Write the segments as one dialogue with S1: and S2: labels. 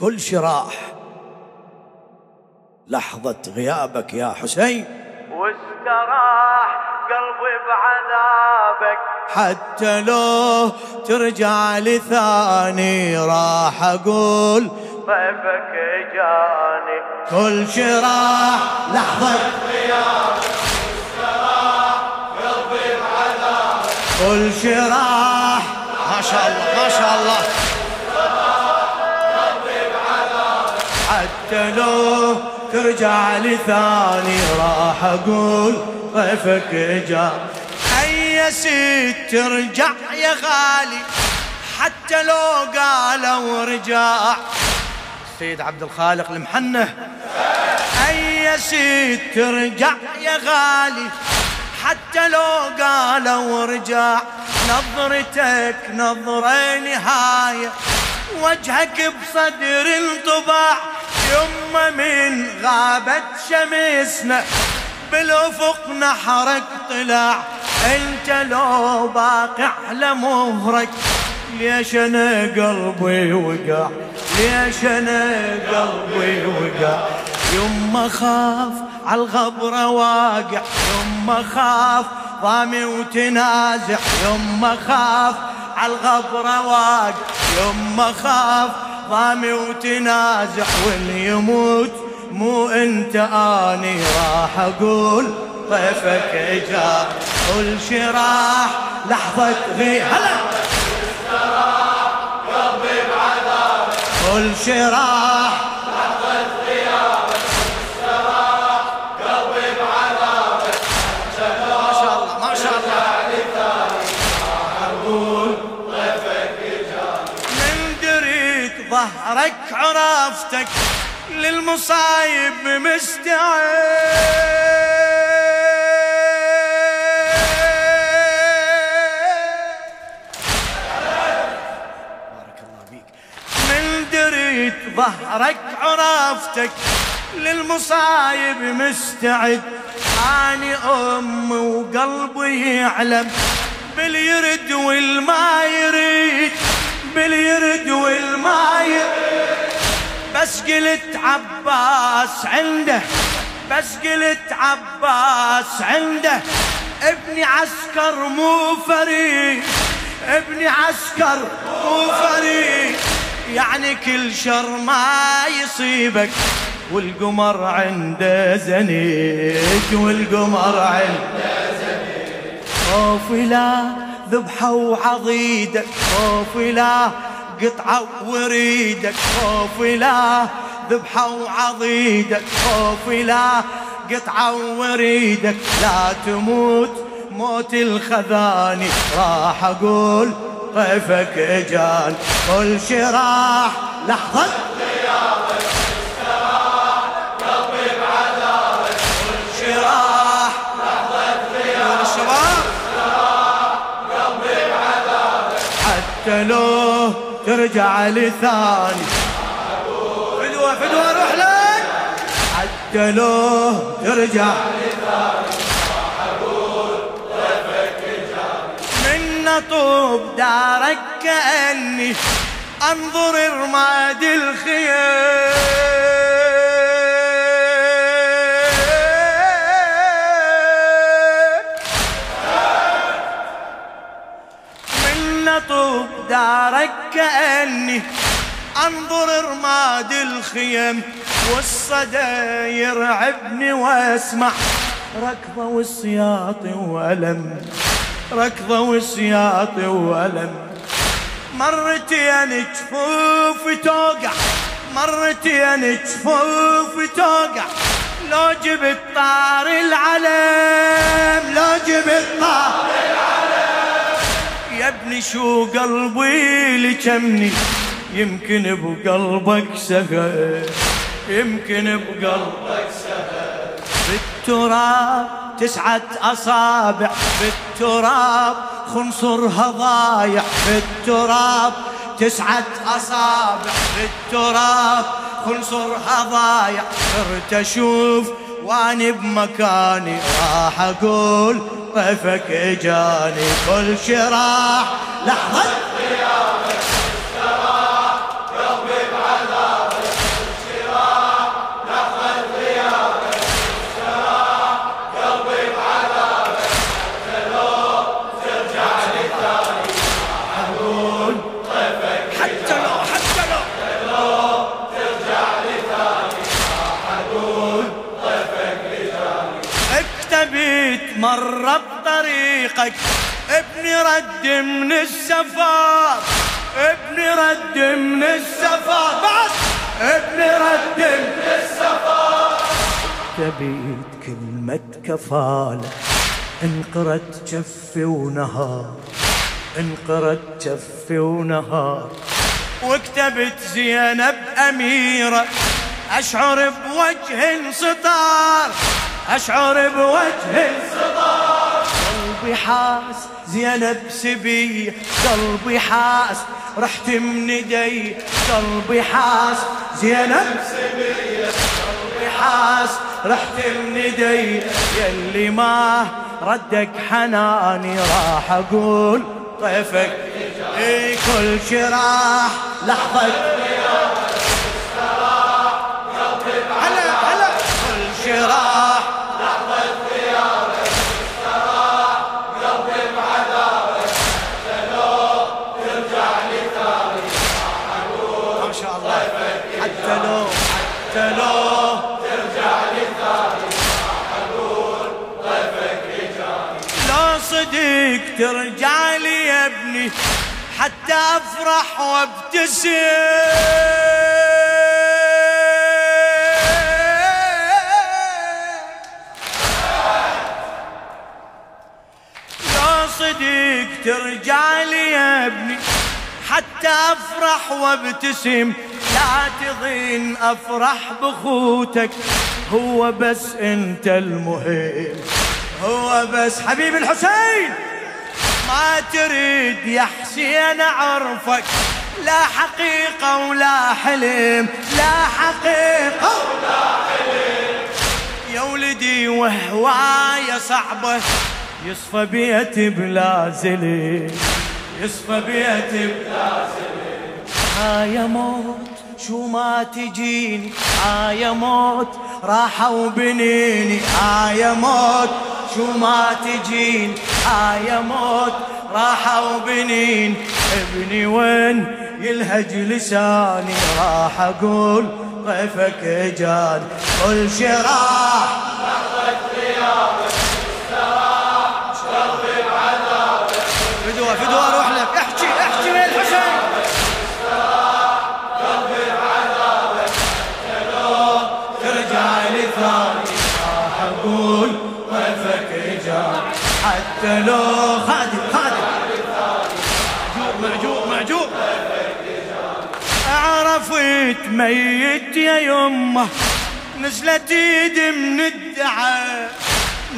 S1: كل شراح. لحظة غيابك يا حسين.
S2: واستراح قلبي بعذابك.
S1: حتى لو ترجع لثاني راح أقول
S2: طيفك جاني.
S1: كل شراح. لحظة. كل شراح. ما شاء الله ما شاء الله. لو ترجع لثاني راح أقول ضيفك جاء. أي ست ترجع يا غالي حتى لو قالوا رجع السيد عبد الخالق المحنة. أي ست ترجع يا غالي حتى لو قالوا رجع نظرتك نظرة نهاية وجهك بصدر انطباع. يما من غابت شمسنا بالأفق نحرك طلع. أنت لو باقي على مهرك ليش أنا قلبي وقع؟ ليش أنا قلبي وقع؟ يما خاف عالغبرة واقع. يما خاف ضامي وتنازع. يما خاف عالغبرة واقع. يما خاف ضامي وتنازع واللي يموت مو انت اني راح أقول طيفك جاء كل شراح لحظة غي هلا. كل شراح عرفتك للمصايب مستعد. بارك الله بيك من دريت ظهرك عرفتك للمصايب مستعد آني أم وقلبي يعلم باليرد والما يريد باليرد والما يريد. بس قلت عباس عنده بس قلت عباس عنده. ابني عسكر مو فريد ابني عسكر مو فريد يعني كل شر ما يصيبك والقمر عنده زنيج والقمر عنده زنيج خوف لا ذبحة وعضيدك خوف لا قطعة وريدك خوف لا ذبحة وعضيدك خوف لا قطعة وريدك لا تموت موت الخذاني راح أقول طيفك اجان كل شراح لحظة. ترجع لثاني فدوة فدوة روح لك حتى لو ترجع من طوب دارك كأني أنظر رماد الخيام. دارك كأني أنظر رماد الخيم والصدى يرعبني وأسمع ركضة والسياط وألم ركضة والسياط وألم. مرتين جفوف توقع مرتين جفوف توقع. لو جبت طار العلم لو جبت طار يا ابني شو قلبي لكمني. يمكن بقلبك سهل يمكن بقلبك سهل بالتراب تسعة أصابع. بالتراب خنصرها ضايع بالتراب تسعة أصابع. بالتراب خنصرها ضايع صرت أشوف واني بمكاني راح أقول طيفك جاني كل شراح لحظة. بطريقك ابني رد من السفر. ابني رد من السفر. بس ابني رد من السفر. تبيت كلمة كفالة. انقرت جفي ونهار. انقرت جفي ونهار. وكتبت زينب أميرة. أشعر بوجه سطار أشعر بوجه سطار قلبي حاس زينب سبي قلبي حاس رحت من يدي قلبي حاس زينب سبي قلبي حاس رحت من يدي يلي ما ردك حناني راح أقول طيفك. إي كل شراح لحظة. هلا هلا كل شراح شاء الله. حتى لو حتى لو. لو صدق ترجع لي يا ابني حتى أفرح وأبتسم. لو صدق ترجع لي يا ابني. حتى أفرح وابتسم. لا تظن أفرح بخوتك هو بس أنت المهم. هو بس حبيب الحسين. ما تريد يا حسين اعرفك لا حقيقة ولا حلم لا حقيقة ولا حلم. يا ولدي وهواية صعبة يصفى بيتي بلا زلم. يصفى بيتي بلا زلم يا موت شو ما تجيني؟ يا موت راحوا بنيني يا موت شو ما تجيني؟ يا موت راحوا بنين ابني وين يلهج لساني؟ راح أقول ضيفك جاني. كل شراح فدوة فدوة. أروح لك احكي عرفت ميت يا يمه نزلت ايد من الدعاء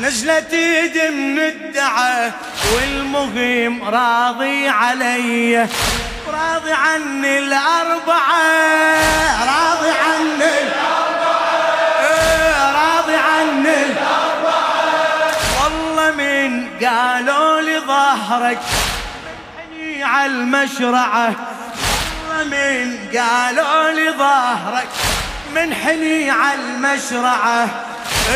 S1: نزلت ايد من الدعاء والمهم راضي علي راضي عني الأربعة. راضي عني الأربعة. راضي عني والله من قالوا لي ظهرك على المشرعة. والله من قالوا لي ظهرك منحني على المشرعة.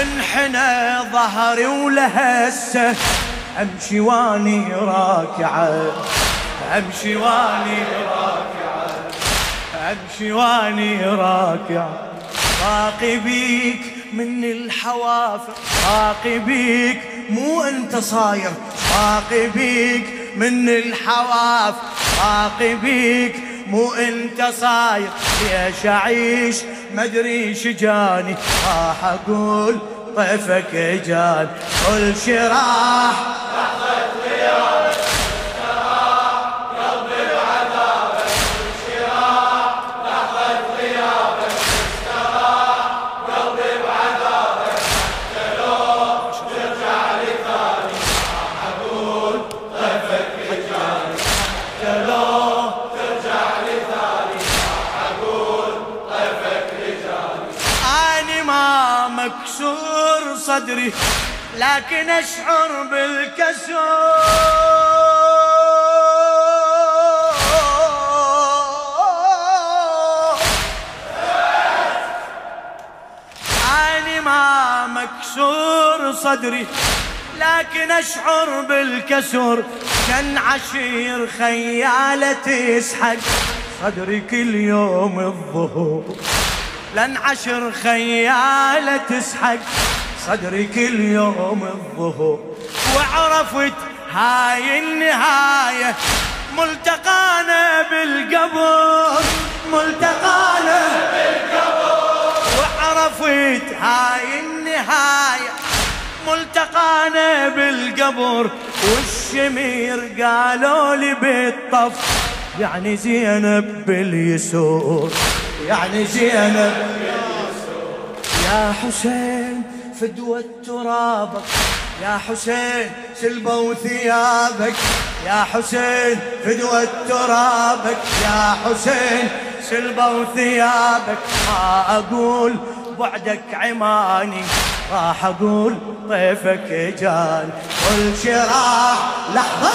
S1: انحنى ظهري ولهسه أمشي واني راكعة. أمشي واني راكعة. أمشي واني راكعة. راقبيك من الحوافر راقبيك مو أنت صاير. راقبيك من الحوافر راقبيك مو انت صاير ليش اعيش مدري شجاني. راح أقول طيفك جان. كل شراح أنا مكسور صدري لكن أشعر بالكسور. مكسور صدري لكن أشعر بالكسر كان عشير خيالة تسحق صدري كل يوم الظهور. لن عشر خيالة تسحق صدري كل يوم الظهور. وعرفت هاي النهاية ملتقانا بالقبر ملتقانا بالقبر وعرفت هاي النهاية ملتقانا بالقبر والشمير قالوا لي بالطف يعني زينب باليسور. يعني زينب. يا حسين فدوة ترابك يا حسين سلبوا ثيابك يا حسين فدوة ترابك يا حسين سلبوا ثيابك ما أقول بعدك عماني راح أقول طيفك جاني. كل شراح لحظة.